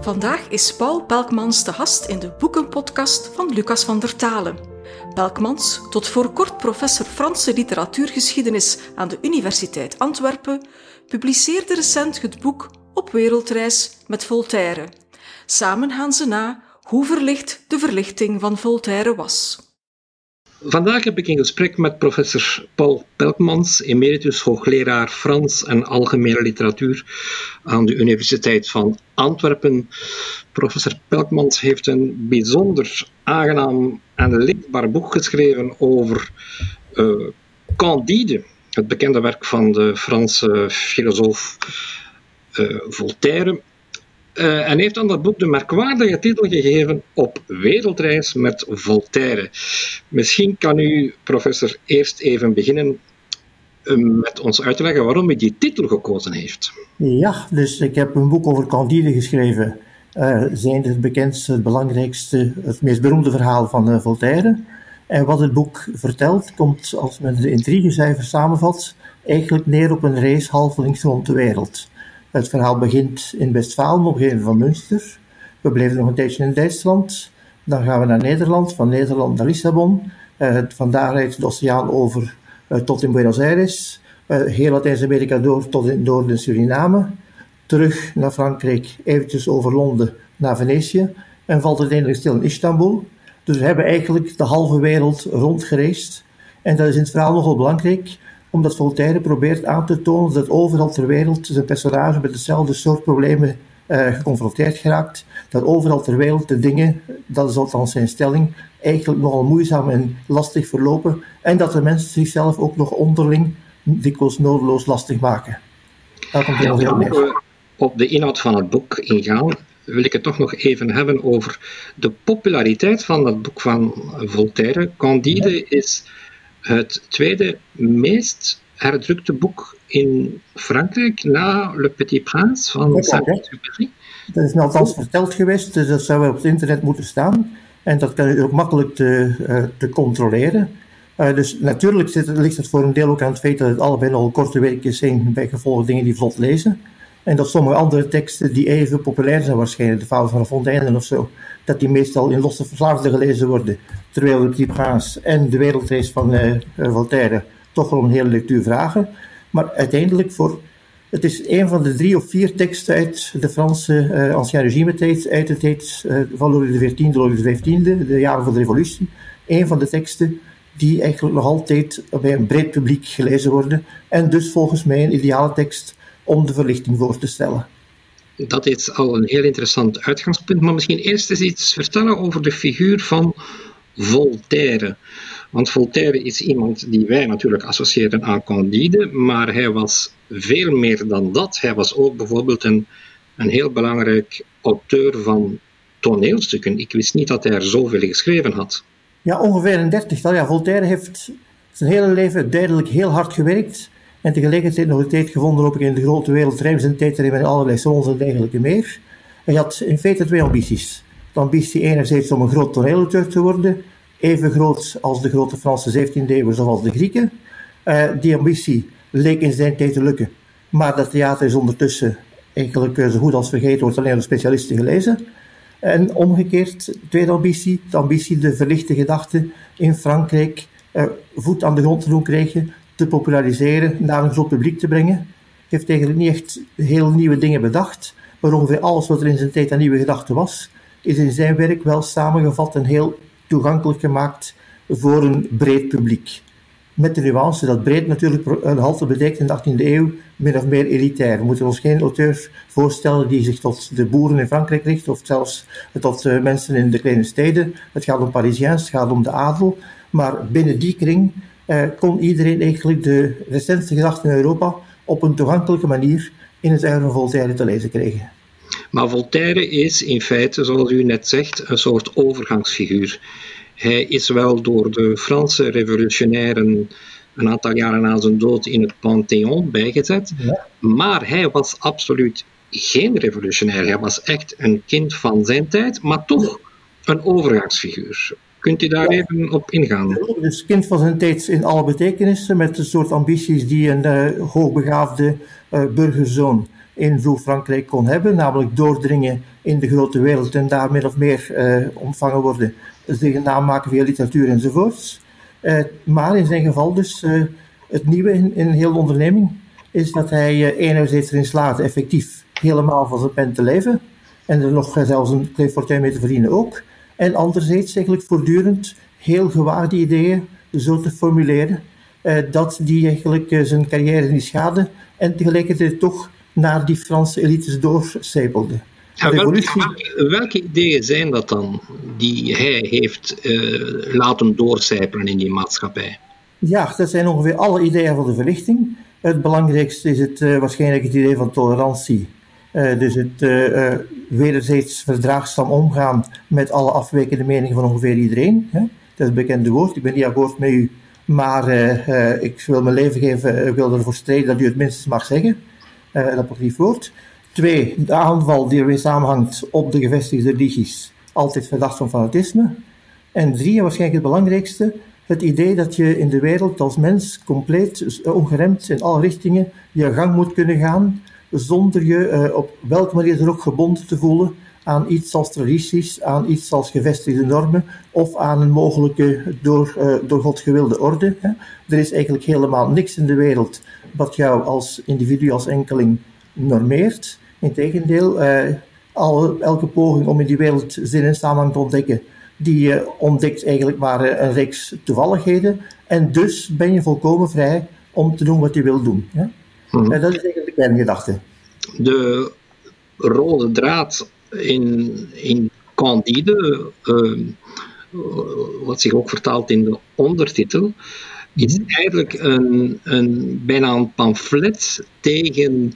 Vandaag is Paul Pelkmans te gast in de boekenpodcast van Lucas van der Talen. Pelkmans, tot voor kort professor Franse literatuurgeschiedenis aan de Universiteit Antwerpen, publiceerde recent het boek Op wereldreis met Voltaire. Samen gaan ze na hoe verlicht de verlichting van Voltaire was. Vandaag heb ik een gesprek met professor Paul Pelkmans, emeritus hoogleraar Frans en algemene literatuur aan de Universiteit van Antwerpen. Professor Pelkmans heeft een bijzonder aangenaam en leesbaar boek geschreven over uh, Candide, het bekende werk van de Franse filosoof uh, Voltaire. Uh, en heeft aan dat boek de merkwaardige titel gegeven Op wereldreis met Voltaire. Misschien kan u, professor, eerst even beginnen uh, met ons uit te leggen waarom u die titel gekozen heeft. Ja, dus ik heb een boek over Candide geschreven. Uh, zijn het bekendste, het belangrijkste, het meest beroemde verhaal van Voltaire. En wat het boek vertelt, komt, als men de intrigecijfers samenvat, eigenlijk neer op een reis halvelings rond de wereld. Het verhaal begint in Westfalen, een van Münster. We blijven nog een tijdje in Duitsland. Dan gaan we naar Nederland, van Nederland naar Lissabon. Uh, van daaruit de oceaan over uh, tot in Buenos Aires. Uh, heel Latijns-Amerika door tot in, door de Suriname. Terug naar Frankrijk, eventjes over Londen naar Venetië. En valt uiteindelijk stil in Istanbul. Dus we hebben eigenlijk de halve wereld rondgereisd. En dat is in het verhaal nogal belangrijk, omdat Voltaire probeert aan te tonen dat overal ter wereld zijn personage met hetzelfde soort problemen uh, geconfronteerd geraakt. Dat overal ter wereld de dingen, dat is althans zijn stelling, eigenlijk nogal moeizaam en lastig verlopen. En dat de mensen zichzelf ook nog onderling dikwijls nodeloos lastig maken. Daar komt heel we op de inhoud van het boek ingaan, wil ik het toch nog even hebben over de populariteit van dat boek van Voltaire. Candide ja. is het tweede meest herdrukte boek in Frankrijk na Le Petit Prince van Saint-Exupéry. Dat is me althans verteld geweest, dus dat zou op het internet moeten staan. En dat kan ook makkelijk te, uh, te controleren. Uh, dus natuurlijk zit, ligt het voor een deel ook aan het feit dat het allebei al korte werkjes zijn, bij gevolg dingen die vlot lezen. En dat sommige andere teksten die even populair zijn waarschijnlijk, de Vader van Fontaine of zo, dat die meestal in losse verslaafden gelezen worden. Terwijl de Prince en de wereldreis van uh, Voltaire toch wel een hele lectuur vragen. Maar uiteindelijk voor... Het is een van de drie of vier teksten uit de Franse uh, ancien regime tijd, uit de tijd van Louis XIV, Louis XV, de jaren van de revolutie. Een van de teksten die eigenlijk nog altijd bij een breed publiek gelezen worden. En dus volgens mij een ideale tekst om de verlichting voor te stellen. Dat is al een heel interessant uitgangspunt, maar misschien eerst eens iets vertellen over de figuur van Voltaire. Want Voltaire is iemand die wij natuurlijk associëren aan Candide, maar hij was veel meer dan dat. Hij was ook bijvoorbeeld een, een heel belangrijk auteur van toneelstukken. Ik wist niet dat hij er zoveel geschreven had. Ja, ongeveer een dertigtal. Ja, Voltaire heeft zijn hele leven duidelijk heel hard gewerkt. En tegelijkertijd nog een tijd gevonden ook in de grote wereld, erin met allerlei zoons en dergelijke meer. Hij had in feite twee ambities. De ambitie enerzijds om een groot toneelauteur te worden, even groot als de grote Franse 17e eeuw zoals de Grieken. Uh, die ambitie leek in zijn tijd te lukken, maar dat theater is ondertussen eigenlijk zo goed als vergeten, wordt alleen door specialisten gelezen. En omgekeerd, de tweede ambitie, de ambitie de verlichte gedachte in Frankrijk uh, voet aan de grond te doen krijgen, te populariseren, naar een groot publiek te brengen. Heeft eigenlijk niet echt heel nieuwe dingen bedacht, maar ongeveer alles wat er in zijn tijd aan nieuwe gedachten was, is in zijn werk wel samengevat en heel toegankelijk gemaakt voor een breed publiek. Met de nuance dat breed natuurlijk een halte betekent in de 18e eeuw min of meer elitair. We moeten ons geen auteur voorstellen die zich tot de boeren in Frankrijk richt of zelfs tot uh, mensen in de kleine steden. Het gaat om Parisiens, het gaat om de adel. Maar binnen die kring kon iedereen eigenlijk de recentste gedachten in Europa op een toegankelijke manier in het van Voltaire te lezen krijgen. Maar Voltaire is in feite, zoals u net zegt, een soort overgangsfiguur. Hij is wel door de Franse revolutionairen een aantal jaren na zijn dood in het Panthéon bijgezet, ja. maar hij was absoluut geen revolutionair. Hij was echt een kind van zijn tijd, maar toch een overgangsfiguur. Kunt u daar ja. even op ingaan? Dus kind van zijn tijd in alle betekenissen, met de soort ambities die een uh, hoogbegaafde uh, burgerzoon in vroeg Frankrijk kon hebben, namelijk doordringen in de grote wereld en daar min of meer uh, ontvangen worden, zich een naam maken via literatuur enzovoorts. Maar in zijn geval dus het nieuwe in, in heel de onderneming is dat hij enerzijds erin slaat effectief helemaal van zijn pen te leven en er nog zelfs een klein fortuin mee te verdienen ook. En anderzijds eigenlijk voortdurend heel gewaagde ideeën zo te formuleren dat die eigenlijk zijn carrière niet schade en tegelijkertijd toch naar die Franse elites doorcijpelde. welke, welke, ideeën zijn dat dan die hij heeft uh, laten doorcijpelen in die maatschappij? Ja, dat zijn ongeveer alle ideeën van de verlichting. Het belangrijkste is het, uh, waarschijnlijk het idee van tolerantie. Uh, dus het wederzijds verdraagzaam omgaan met alle afwijkende meningen van ongeveer iedereen. Hè? Dat is het bekende woord. Ik ben niet akkoord met u, maar ik wil mijn leven geven, ik wil ervoor strijden dat u het minstens mag zeggen dat niet voort. Twee, de aanval die ermee samenhangt op de gevestigde religies, altijd verdacht van fanatisme. En drie, en waarschijnlijk het belangrijkste, het idee dat je in de wereld als mens compleet ongeremd in alle richtingen je gang moet kunnen gaan, zonder je uh, op welke manier er ook gebonden te voelen aan iets als tradities, aan iets als gevestigde normen of aan een mogelijke door, uh, door God gewilde orde. Er is eigenlijk helemaal niks in de wereld wat jou als individu, als enkeling normeert. Integendeel, uh, alle, elke poging om in die wereld zin en samenhang te ontdekken, die ontdekt eigenlijk maar een reeks toevalligheden. En dus ben je volkomen vrij om te doen wat je wil doen. En dat is eigenlijk de kerngedachte. De rode draad in, in Candide, wat zich ook vertaalt in de ondertitel, is eigenlijk een, een, bijna een pamflet tegen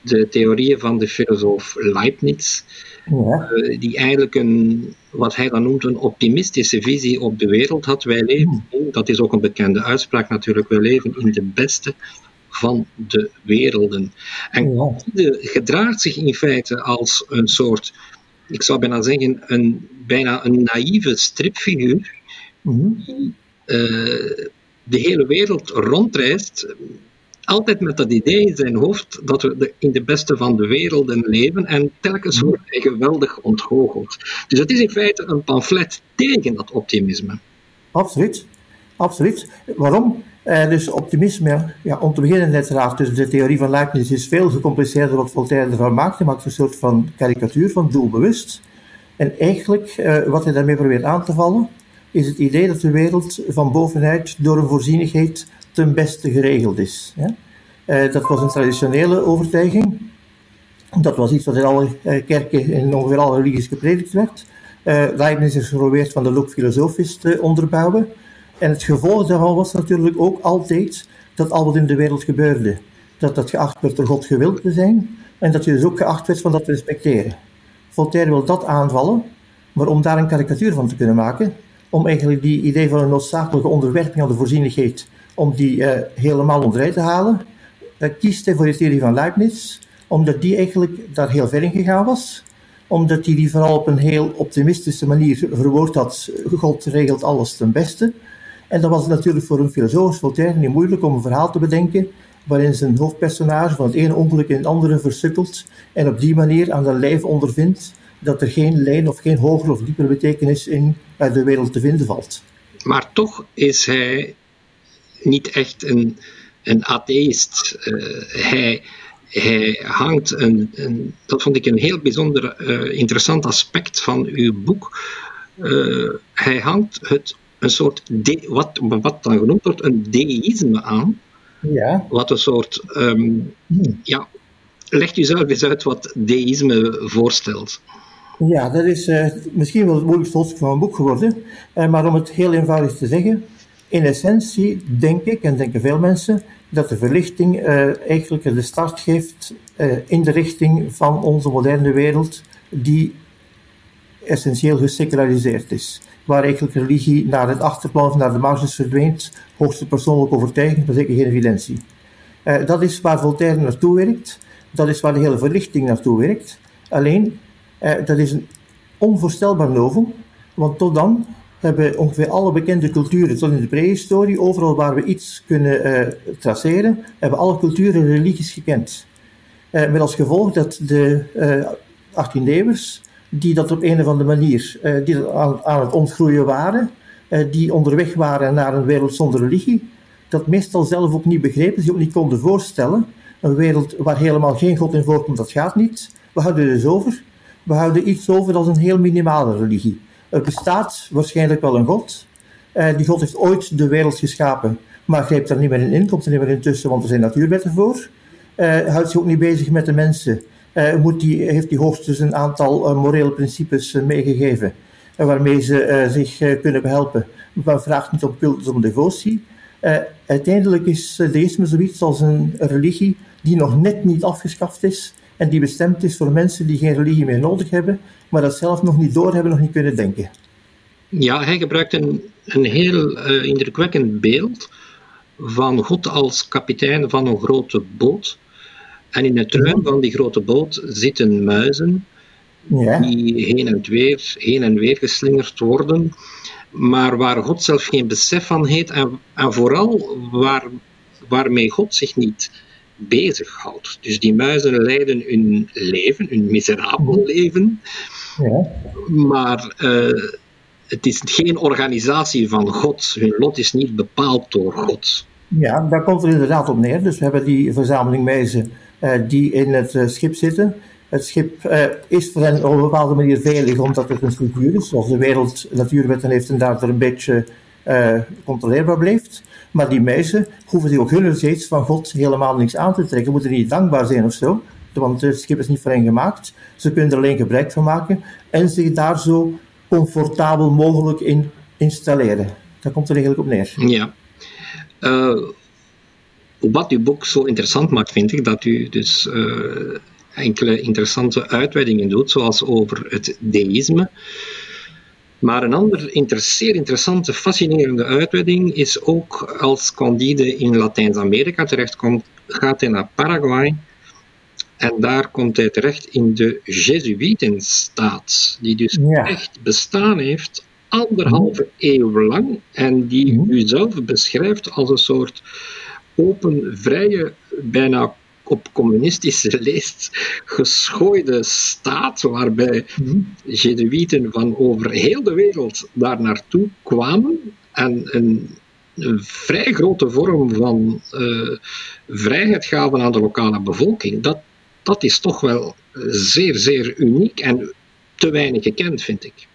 de theorieën van de filosoof Leibniz, ja. uh, die eigenlijk een, wat hij dan noemt, een optimistische visie op de wereld had. Wij leven, in, dat is ook een bekende uitspraak natuurlijk, wij leven in de beste van de werelden. En ja. de gedraagt zich in feite als een soort, ik zou bijna zeggen, een, bijna een naïeve stripfiguur, mm -hmm. uh, de hele wereld rondreist, altijd met dat idee in zijn hoofd dat we in de beste van de werelden leven en telkens wordt hij geweldig ontgoocheld. Dus het is in feite een pamflet tegen dat optimisme. Absoluut, absoluut. Waarom? Eh, dus optimisme, ja, om te beginnen uiteraard, dus de theorie van Leibniz is veel gecompliceerder wat Voltaire ervan maakt. Hij maakt een soort van karikatuur van doelbewust. En eigenlijk, eh, wat hij daarmee probeert aan te vallen, is het idee dat de wereld van bovenuit door een voorzienigheid ten beste geregeld is. Uh, dat was een traditionele overtuiging. Dat was iets wat in alle kerken in ongeveer alle religies gepredikt werd. Leibniz is geprobeerd van de loop filosofisch te onderbouwen. En het gevolg daarvan was natuurlijk ook altijd dat al wat in de wereld gebeurde, dat dat geacht werd door God gewild te zijn en dat je dus ook geacht werd van dat te respecteren. Voltaire wil dat aanvallen, maar om daar een karikatuur van te kunnen maken, om eigenlijk die idee van een noodzakelijke onderwerping aan de voorzienigheid, om die uh, helemaal onderuit te halen, uh, kiest hij voor de theorie van Leibniz, omdat die eigenlijk daar heel ver in gegaan was, omdat hij die vooral op een heel optimistische manier verwoord had, God regelt alles ten beste. En dan was natuurlijk voor een filosoof Voltaire niet moeilijk om een verhaal te bedenken waarin zijn hoofdpersonage van het ene ongeluk in het andere versukkelt en op die manier aan de lijf ondervindt dat er geen lijn of geen hogere of diepere betekenis in de wereld te vinden valt. Maar toch is hij niet echt een, een atheïst. Uh, hij, hij hangt een, een, dat vond ik een heel bijzonder uh, interessant aspect van uw boek. Uh, hij hangt het een soort, de, wat, wat dan genoemd wordt, een deïsme aan. Ja. Wat een soort, um, ja, legt u zelf eens uit wat deïsme voorstelt. Ja, dat is uh, misschien wel het moeilijkste hoofdstuk van mijn boek geworden. Uh, maar om het heel eenvoudig te zeggen, in essentie denk ik, en denken veel mensen, dat de verlichting uh, eigenlijk de start geeft in de richting van onze moderne wereld, die essentieel geseculariseerd is. Waar eigenlijk religie naar het achterplan, naar de marges verdwijnt, hoogste persoonlijke overtuiging, maar zeker geen evidentie. dat is waar Voltaire naartoe werkt, dat is waar de hele verlichting naartoe werkt. Alleen, eh, dat is een onvoorstelbaar novum, want tot dan hebben ongeveer alle bekende culturen, tot in de prehistorie, overal waar we iets kunnen uh, traceren, hebben alle culturen en religies gekend. met als gevolg dat de 18 eeuwers, die dat op een of andere manier die aan, aan het ontgroeien waren, die onderweg waren naar een wereld zonder religie, dat meestal zelf ook niet begrepen, zich ook niet konden voorstellen. Een wereld waar helemaal geen God in voorkomt, dat gaat niet. We houden dus over. We houden iets over als een heel minimale religie. Er bestaat waarschijnlijk wel een God. Eh, die God heeft ooit de wereld geschapen, maar grijpt daar niet meer in, komt er niet meer in tussen, want er zijn natuurwetten voor. Houdt zich ook niet bezig met de mensen. Moet die, heeft die hoogstens een aantal morele principes meegegeven, waarmee ze zich kunnen behelpen. Maar vraagt niet om cultus, om devotie. uiteindelijk is deïsme zoiets als een religie die nog net niet afgeschaft is en die bestemd is voor mensen die geen religie meer nodig hebben, maar dat zelf nog niet doorhebben, nog niet kunnen denken. Ja, hij gebruikt een, een heel indrukwekkend beeld van God als kapitein van een grote boot. En in het ruim van die grote boot zitten muizen ja. die heen en, weer, heen en weer geslingerd worden, maar waar God zelf geen besef van heeft en, en vooral waar, waarmee God zich niet bezighoudt. Dus die muizen leiden hun leven, hun miserabel mhm. leven, ja. maar uh, het is geen organisatie van God. Hun lot is niet bepaald door God. Ja, daar komt er inderdaad op neer. Dus we hebben die verzameling muizen uh, die in het uh, schip zitten. Het schip uh, is voor hen op een bepaalde manier veilig omdat het een structuur is, zoals de wereld natuurwetten heeft en daardoor een beetje controleerbaar blijft. Maar die meisjes hoeven zich ook hunnerseeds van God helemaal niks aan te trekken. Moeten niet dankbaar zijn of zo. Want het schip is niet voor hen gemaakt. Ze kunnen er alleen gebruik van maken. En zich daar zo comfortabel mogelijk in installeren. Daar komt er eigenlijk op neer. Ja. Wat uw boek zo interessant maakt, vind ik, dat u dus uh, enkele interessante uitweidingen doet, zoals over het deïsme. Maar een andere zeer interessante, fascinerende uitweiding is ook als Candide in Latijns-Amerika terechtkomt, gaat hij naar Paraguay en daar komt hij terecht in de Jezuïtenstaat, die dus echt bestaan heeft anderhalve eeuw lang en die mhm. u zelf beschrijft als een soort open, vrije, bijna op communistische leest geschooide staat, waarbij mm Jezuïeten van over heel de wereld daar naartoe kwamen en een, een vrij grote vorm van uh, vrijheid gaven aan de lokale bevolking. Dat, dat is toch wel zeer, zeer uniek en te weinig gekend, vind ik.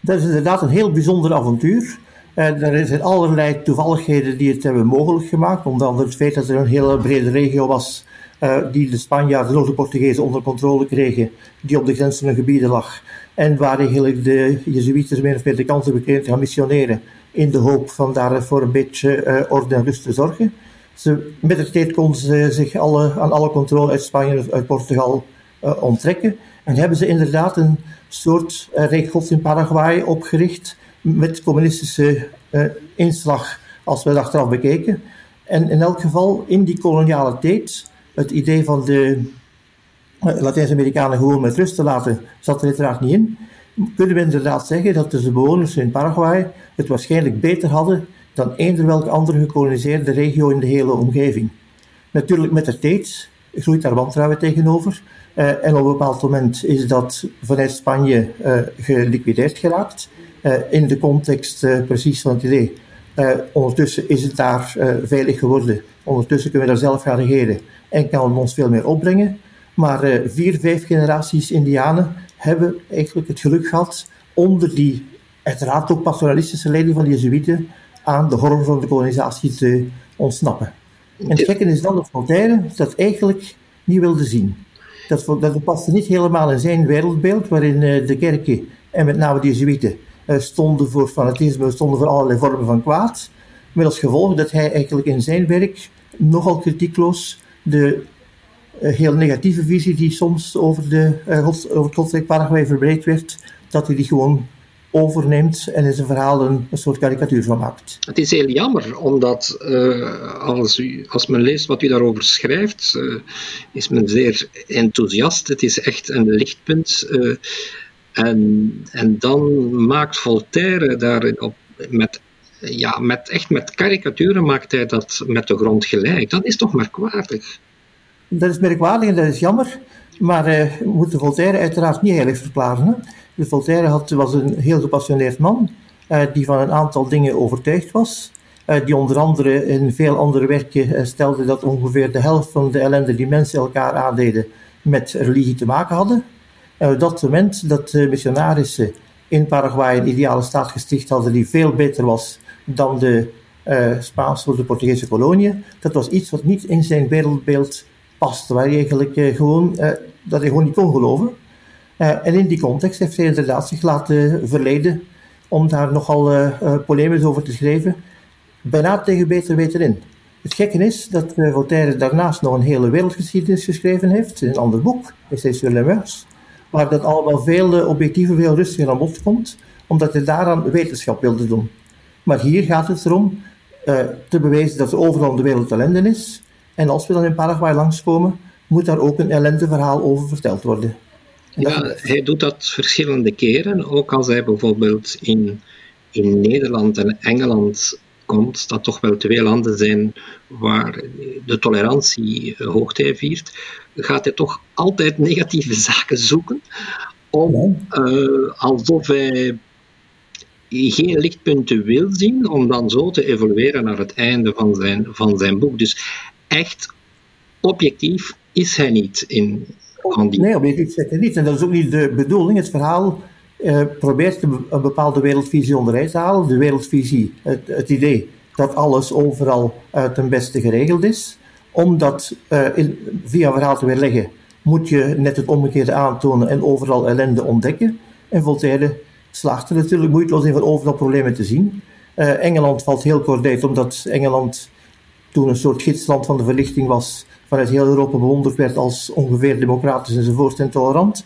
Dat is inderdaad een heel bijzonder avontuur. Uh, er zijn allerlei toevalligheden die het hebben mogelijk gemaakt. Onder andere het feit dat er een hele brede regio was uh, die de Spanjaarden, ook de Portugezen onder controle kregen, die op de grens gebieden lag. En waar eigenlijk de Jezuïeten min of meer de kans hebben gekregen te gaan missioneren, in de hoop van daar voor een beetje uh, orde en rust te zorgen. Ze, met de tijd konden ze zich alle, aan alle controle uit Spanje of uit Portugal uh, onttrekken. En hebben ze inderdaad een soort uh, in Paraguay opgericht, met communistische inslag, als we het achteraf bekeken. En in elk geval, in die koloniale tijd het idee van de Latijns-Amerikanen gewoon met rust te laten zat er uiteraard niet in. Kunnen we inderdaad zeggen dat de bewoners in Paraguay het waarschijnlijk beter hadden dan eender welke andere gekoloniseerde regio in de hele omgeving. Natuurlijk met de tijd groeit daar wantrouwen tegenover. Uh, en op een bepaald moment is dat vanuit Spanje uh, geliquideerd geraakt. Uh, in de context precies van het idee. ondertussen is het daar veilig geworden. Ondertussen kunnen we daar zelf gaan regeren en kan ons veel meer opbrengen. Maar vier, vijf generaties Indianen hebben eigenlijk het geluk gehad onder die uiteraard ook pastoralistische leiding van de Jezuïeten aan de horror van de kolonisatie te ontsnappen. En het is dan dat Voltaire dat eigenlijk niet wilde zien. Dat, dat paste niet helemaal in zijn wereldbeeld, waarin uh, de kerken en met name de Jezuïeten uh, stonden voor fanatisme, stonden voor allerlei vormen van kwaad. Met als gevolg dat hij eigenlijk in zijn werk nogal kritiekloos de uh, heel negatieve visie die soms over, de, over het Godsrijk Paraguay verbreid werd, dat hij die gewoon overneemt en in zijn verhaal een, soort karikatuur van maakt. Het is heel jammer, omdat uh, als, u, als men leest wat u daarover schrijft, uh, is men zeer enthousiast. Het is echt een lichtpunt. Uh, en, en dan maakt Voltaire daar op, met, ja, met, echt met karikaturen maakt hij dat met de grond gelijk. Dat is toch merkwaardig? Dat is merkwaardig en dat is jammer, maar uh, we moeten Voltaire uiteraard niet heilig verklaren. Dus Voltaire had, was een heel gepassioneerd man, uh, die van een aantal dingen overtuigd was. Uh, die onder andere in veel andere werken stelde dat ongeveer de helft van de ellende die mensen elkaar aandeden met religie te maken hadden. En dat moment dat de missionarissen in Paraguay een ideale staat gesticht hadden die veel beter was dan de Spaanse of de Portugese koloniën, dat was iets wat niet in zijn wereldbeeld paste, waar hij eigenlijk gewoon, dat hij gewoon niet kon geloven. en in die context heeft hij inderdaad zich laten verleiden om daar nogal polemisch over te schrijven, bijna tegen beter weten in. Het gekke is dat Voltaire daarnaast nog een hele wereldgeschiedenis geschreven heeft, in een ander boek, Essai sur les mœurs, waar dat allemaal veel objectiever, veel rustiger aan bod komt, omdat hij daaraan wetenschap wilde doen. Maar hier gaat het erom uh, te bewijzen dat er overal in de wereld ellende is. En als we dan in Paraguay langskomen, moet daar ook een ellendeverhaal over verteld worden. ja, hij doet dat verschillende keren. Ook als hij bijvoorbeeld in, in Nederland en Engeland komt, dat toch wel twee landen zijn waar de tolerantie hoogtij viert, gaat hij toch altijd negatieve zaken zoeken. Om, uh, alsof hij geen lichtpunten wil zien, om dan zo te evolueren naar het einde van zijn, van zijn boek. Dus echt objectief is hij niet in die... Nee, objectief is hij niet. En dat is ook niet de bedoeling. Het verhaal uh, probeert een bepaalde wereldvisie onderuit te halen. De wereldvisie, het, het idee dat alles overal uh, ten beste geregeld is. Om dat uh, in, via verhaal te weerleggen, moet je net het omgekeerde aantonen en overal ellende ontdekken. En Voltaire slaagt er natuurlijk moeiteloos in van overal problemen te zien. Uh, Engeland valt heel kort uit, omdat Engeland toen een soort gidsland van de verlichting was, vanuit heel Europa bewonderd werd als ongeveer democratisch enzovoort en tolerant.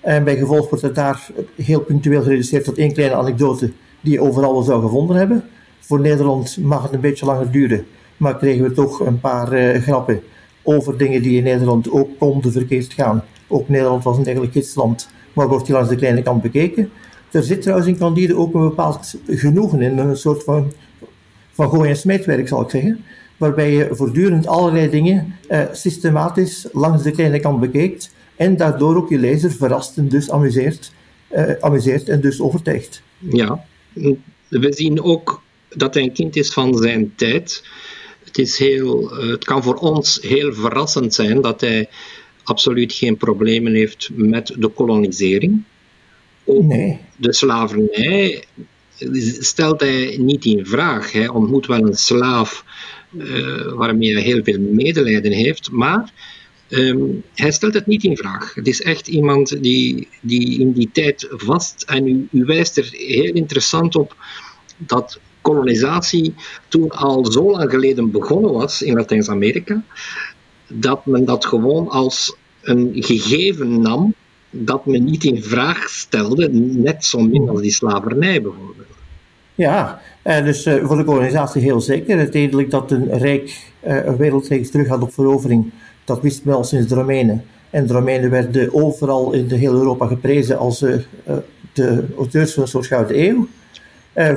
En bij gevolg wordt het daar heel punctueel gereduceerd tot één kleine anekdote die je overal wel zou gevonden hebben. Voor Nederland mag het een beetje langer duren, maar kregen we toch een paar uh, grappen over dingen die in Nederland ook konden verkeerd gaan. Ook Nederland was een eigenlijk gidsland, maar wordt hier langs de kleine kant bekeken. Er zit trouwens in Candide ook een bepaald genoegen in, een soort van, van gooi- en smeetwerk zal ik zeggen, waarbij je voortdurend allerlei dingen eh, systematisch langs de kleine kant bekijkt en daardoor ook je lezer verrast en dus amuseert, eh, amuseert en dus overtuigt. Ja, we zien ook dat hij een kind is van zijn tijd. Het, is heel, eh, het kan voor ons heel verrassend zijn dat hij absoluut geen problemen heeft met de kolonisering. Nee. De slavernij stelt hij niet in vraag. Hij ontmoet wel een slaaf uh, waarmee hij heel veel medelijden heeft, maar um, hij stelt het niet in vraag. Het is echt iemand die, die in die tijd vast, en u wijst er heel interessant op dat kolonisatie toen al zo lang geleden begonnen was in Latijns-Amerika, dat men dat gewoon als een gegeven nam dat men niet in vraag stelde, net zo min als die slavernij bijvoorbeeld. Ja, eh, dus eh, voor de kolonisatie heel zeker. Uiteindelijk dat een rijk, uh, een wereldrijk terug had op verovering, dat wist men al sinds de Romeinen. En de Romeinen werden overal in de hele Europa geprezen als de auteurs van soort gouden eeuw.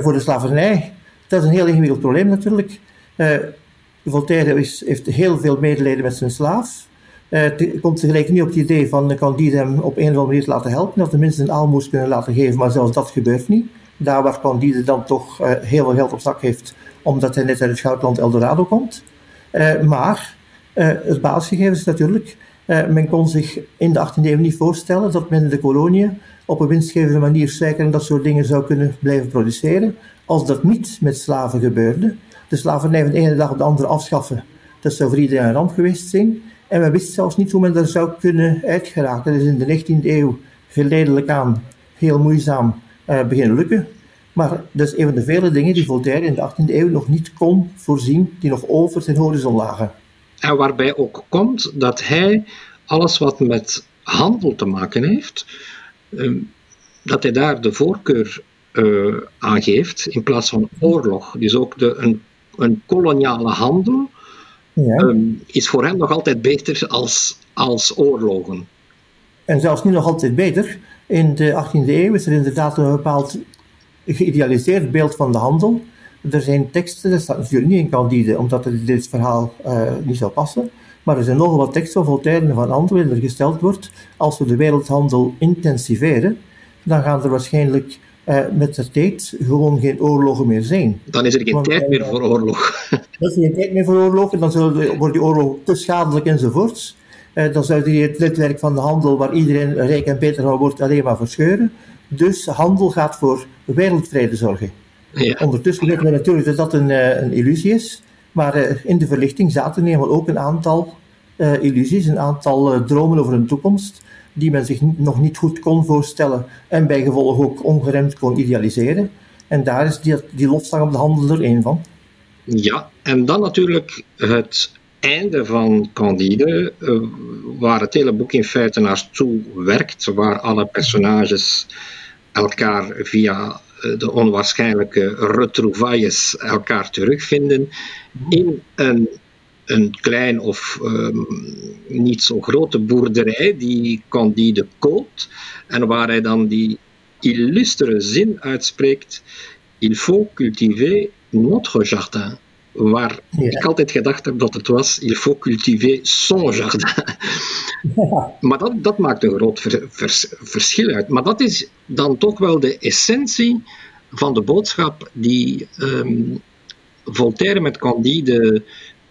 voor de slavernij, dat is een heel ingewikkeld probleem natuurlijk. Voltaire is, heeft heel veel medelijden met zijn slaaf. Uh, komt tegelijk niet op het idee van kan die hem op een of andere manier laten helpen, dat tenminste een aalmoes kunnen laten geven, maar zelfs dat gebeurt niet. Daar waar Candide dan toch uh, heel veel geld op zak heeft, omdat hij net uit het goudland Eldorado komt. Uh, maar het basisgegeven is natuurlijk, men kon zich in de 18e eeuw niet voorstellen dat men de koloniën op een winstgevende manier suiker en dat soort dingen zou kunnen blijven produceren, als dat niet met slaven gebeurde. De slavernij van de ene dag op de andere afschaffen, dat zou voor iedereen een ramp geweest zijn. En men wist zelfs niet hoe men daar zou kunnen uitgeraken. Dat is in de 19e eeuw geleidelijk aan heel moeizaam uh, beginnen lukken. Maar dat is een van de vele dingen die Voltaire in de 18e eeuw nog niet kon voorzien, die nog over zijn horizon lagen. En waarbij ook komt dat hij alles wat met handel te maken heeft, uh, dat hij daar de voorkeur uh, aan geeft in plaats van oorlog. Dus ook de, een, een koloniale handel ja. um, is voor hem nog altijd beter als, als oorlogen. En zelfs nu nog altijd beter. In de 18e eeuw is er inderdaad een bepaald geïdealiseerd beeld van de handel. Er zijn teksten, dat staat natuurlijk niet in Candide, omdat het in dit verhaal uh, niet zou passen. Maar er zijn nogal wat teksten van Voltaire en van anderen waarin er gesteld wordt, als we de wereldhandel intensiveren, dan gaan er waarschijnlijk uh, met de tijd gewoon geen oorlogen meer zijn. Dan is er geen tijd meer voor oorlog. Dan is er geen tijd meer voor oorlogen, dan wordt die oorlog te schadelijk enzovoorts. Uh, dan zou die het netwerk van de handel, waar iedereen rijk en beter van wordt, alleen maar verscheuren. Dus handel gaat voor wereldvrede zorgen. Ja. Ondertussen weten we natuurlijk dat dat een, uh, een illusie is. Maar in de verlichting zaten eenmaal ook een aantal illusies, een aantal dromen over een toekomst die men zich nog niet goed kon voorstellen en bijgevolg ook ongeremd kon idealiseren. En daar is die, die lofzang op de handel er één van. Ja, en dan natuurlijk het einde van Candide, eh, waar het hele boek in feite naartoe werkt, waar alle personages elkaar via eh, de onwaarschijnlijke retrouvailles elkaar terugvinden in een een klein of um, niet zo grote boerderij, die Candide koopt, en waar hij dan die illustere zin uitspreekt: Il faut cultiver notre jardin. Waar ik altijd gedacht heb dat het was: Il faut cultiver son jardin. Maar dat, dat maakt een groot verschil uit. Maar dat is dan toch wel de essentie van de boodschap die um, Voltaire met Candide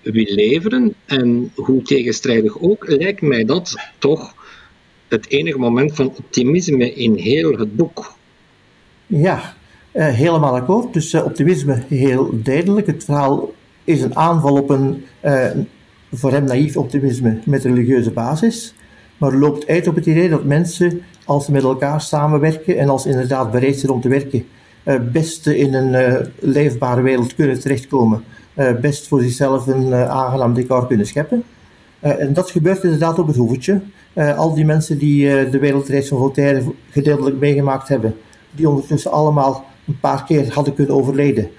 wil leveren. En hoe tegenstrijdig ook, lijkt mij dat toch het enige moment van optimisme in heel het boek. Ja, helemaal akkoord. Dus uh, optimisme heel duidelijk. Het verhaal is een aanval op een uh, voor hem naïef optimisme met religieuze basis. Maar loopt uit op het idee dat mensen, als ze met elkaar samenwerken en als ze inderdaad bereid zijn om te werken, best in een leefbare wereld kunnen terechtkomen. Eh, best voor zichzelf een eh, aangenaam decor kunnen scheppen. Eh, en dat gebeurt inderdaad op het hoevertje. al die mensen die de wereldreis van Voltaire gedeeltelijk meegemaakt hebben, die ondertussen allemaal een paar keer hadden kunnen overleden,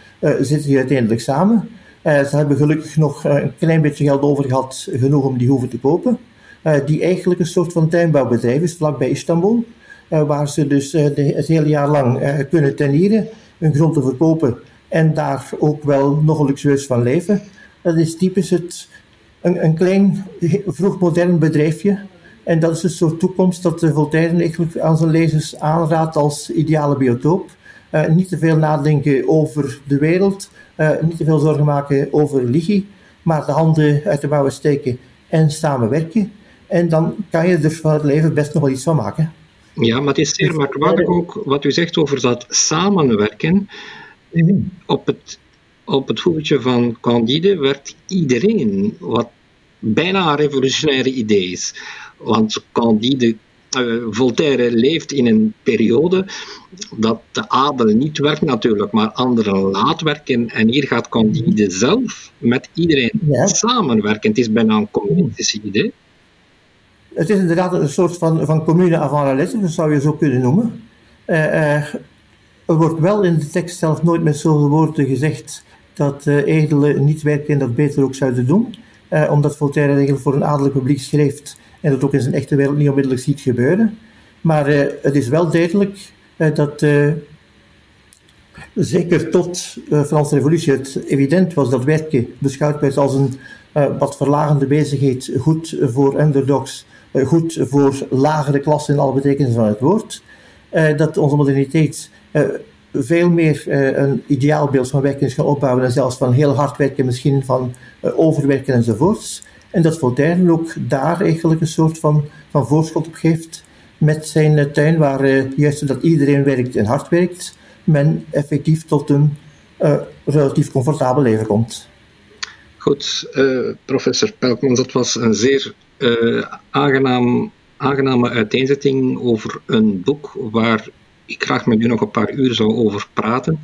zitten hier uiteindelijk samen. ze hebben gelukkig nog een klein beetje geld over gehad, genoeg om die hoeven te kopen. die eigenlijk een soort van tuinbouwbedrijf is, vlakbij Istanbul. waar ze dus de, het hele jaar lang kunnen tenieren, hun grond te verkopen en daar ook wel nog luxueus van leven. Dat is typisch het, een, een klein, vroegmodern bedrijfje. En dat is een soort toekomst dat Voltaire eigenlijk aan zijn lezers aanraadt als ideale biotoop. Uh, niet te veel nadenken over de wereld, uh, niet te veel zorgen maken over religie, maar de handen uit de mouwen steken en samenwerken. En dan kan je er van het leven best nog wel iets van maken. Ja, maar het is zeer merkwaardig ook wat u zegt over dat samenwerken. Op het, op het hoedje van Candide werd iedereen, wat bijna een revolutionaire idee is. Want Candide, uh, Voltaire leeft in een periode dat de adel niet werkt natuurlijk, maar anderen laat werken. En hier gaat Candide zelf met iedereen samenwerken. Het is bijna een communistisch idee. Het is inderdaad een soort van, van commune avant la lettre, dat zou je zo kunnen noemen. Uh, uh, er wordt wel in de tekst zelf nooit met zoveel woorden gezegd dat uh, edelen niet werken en dat beter ook zouden doen. Uh, omdat Voltaire eigenlijk voor een adellijk publiek schreef en dat ook in zijn echte wereld niet onmiddellijk ziet gebeuren. Maar uh, het is wel duidelijk dat zeker tot de Franse revolutie het evident was dat werken beschouwd werd als een wat verlagende bezigheid, goed voor underdogs, goed voor lagere klassen in alle betekenissen van het woord. dat onze moderniteit veel meer een ideaalbeeld van werken is gaan opbouwen en zelfs van heel hard werken, misschien van overwerken enzovoorts. En dat Voltaire ook daar eigenlijk een soort van, van voorschot op geeft met zijn tuin, waar juist dat iedereen werkt en hard werkt, men effectief tot een relatief comfortabel leven komt. Goed, professor Pelkman, dat was een zeer aangenaam, aangename uiteenzetting over een boek waar ik graag met u nog een paar uur zou over praten.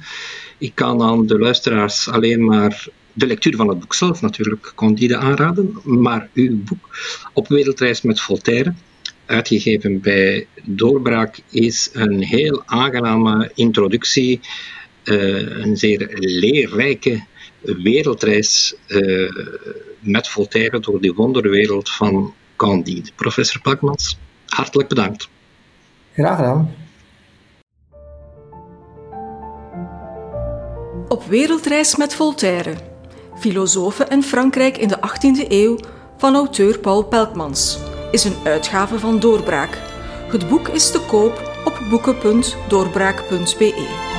Ik kan aan de luisteraars alleen maar de lectuur van het boek zelf natuurlijk Candide aanraden, maar uw boek Op wereldreis met Voltaire, uitgegeven bij Doorbraak, is een heel aangename introductie, uh, een zeer leerrijke wereldreis uh, met Voltaire door die wonderwereld van Candide. Professor Pakmans, hartelijk bedankt. Graag gedaan. Op wereldreis met Voltaire, filosofen en Frankrijk in de 18e eeuw van auteur Paul Pelkmans is een uitgave van Doorbraak. Het boek is te koop op boeken.doorbraak.be.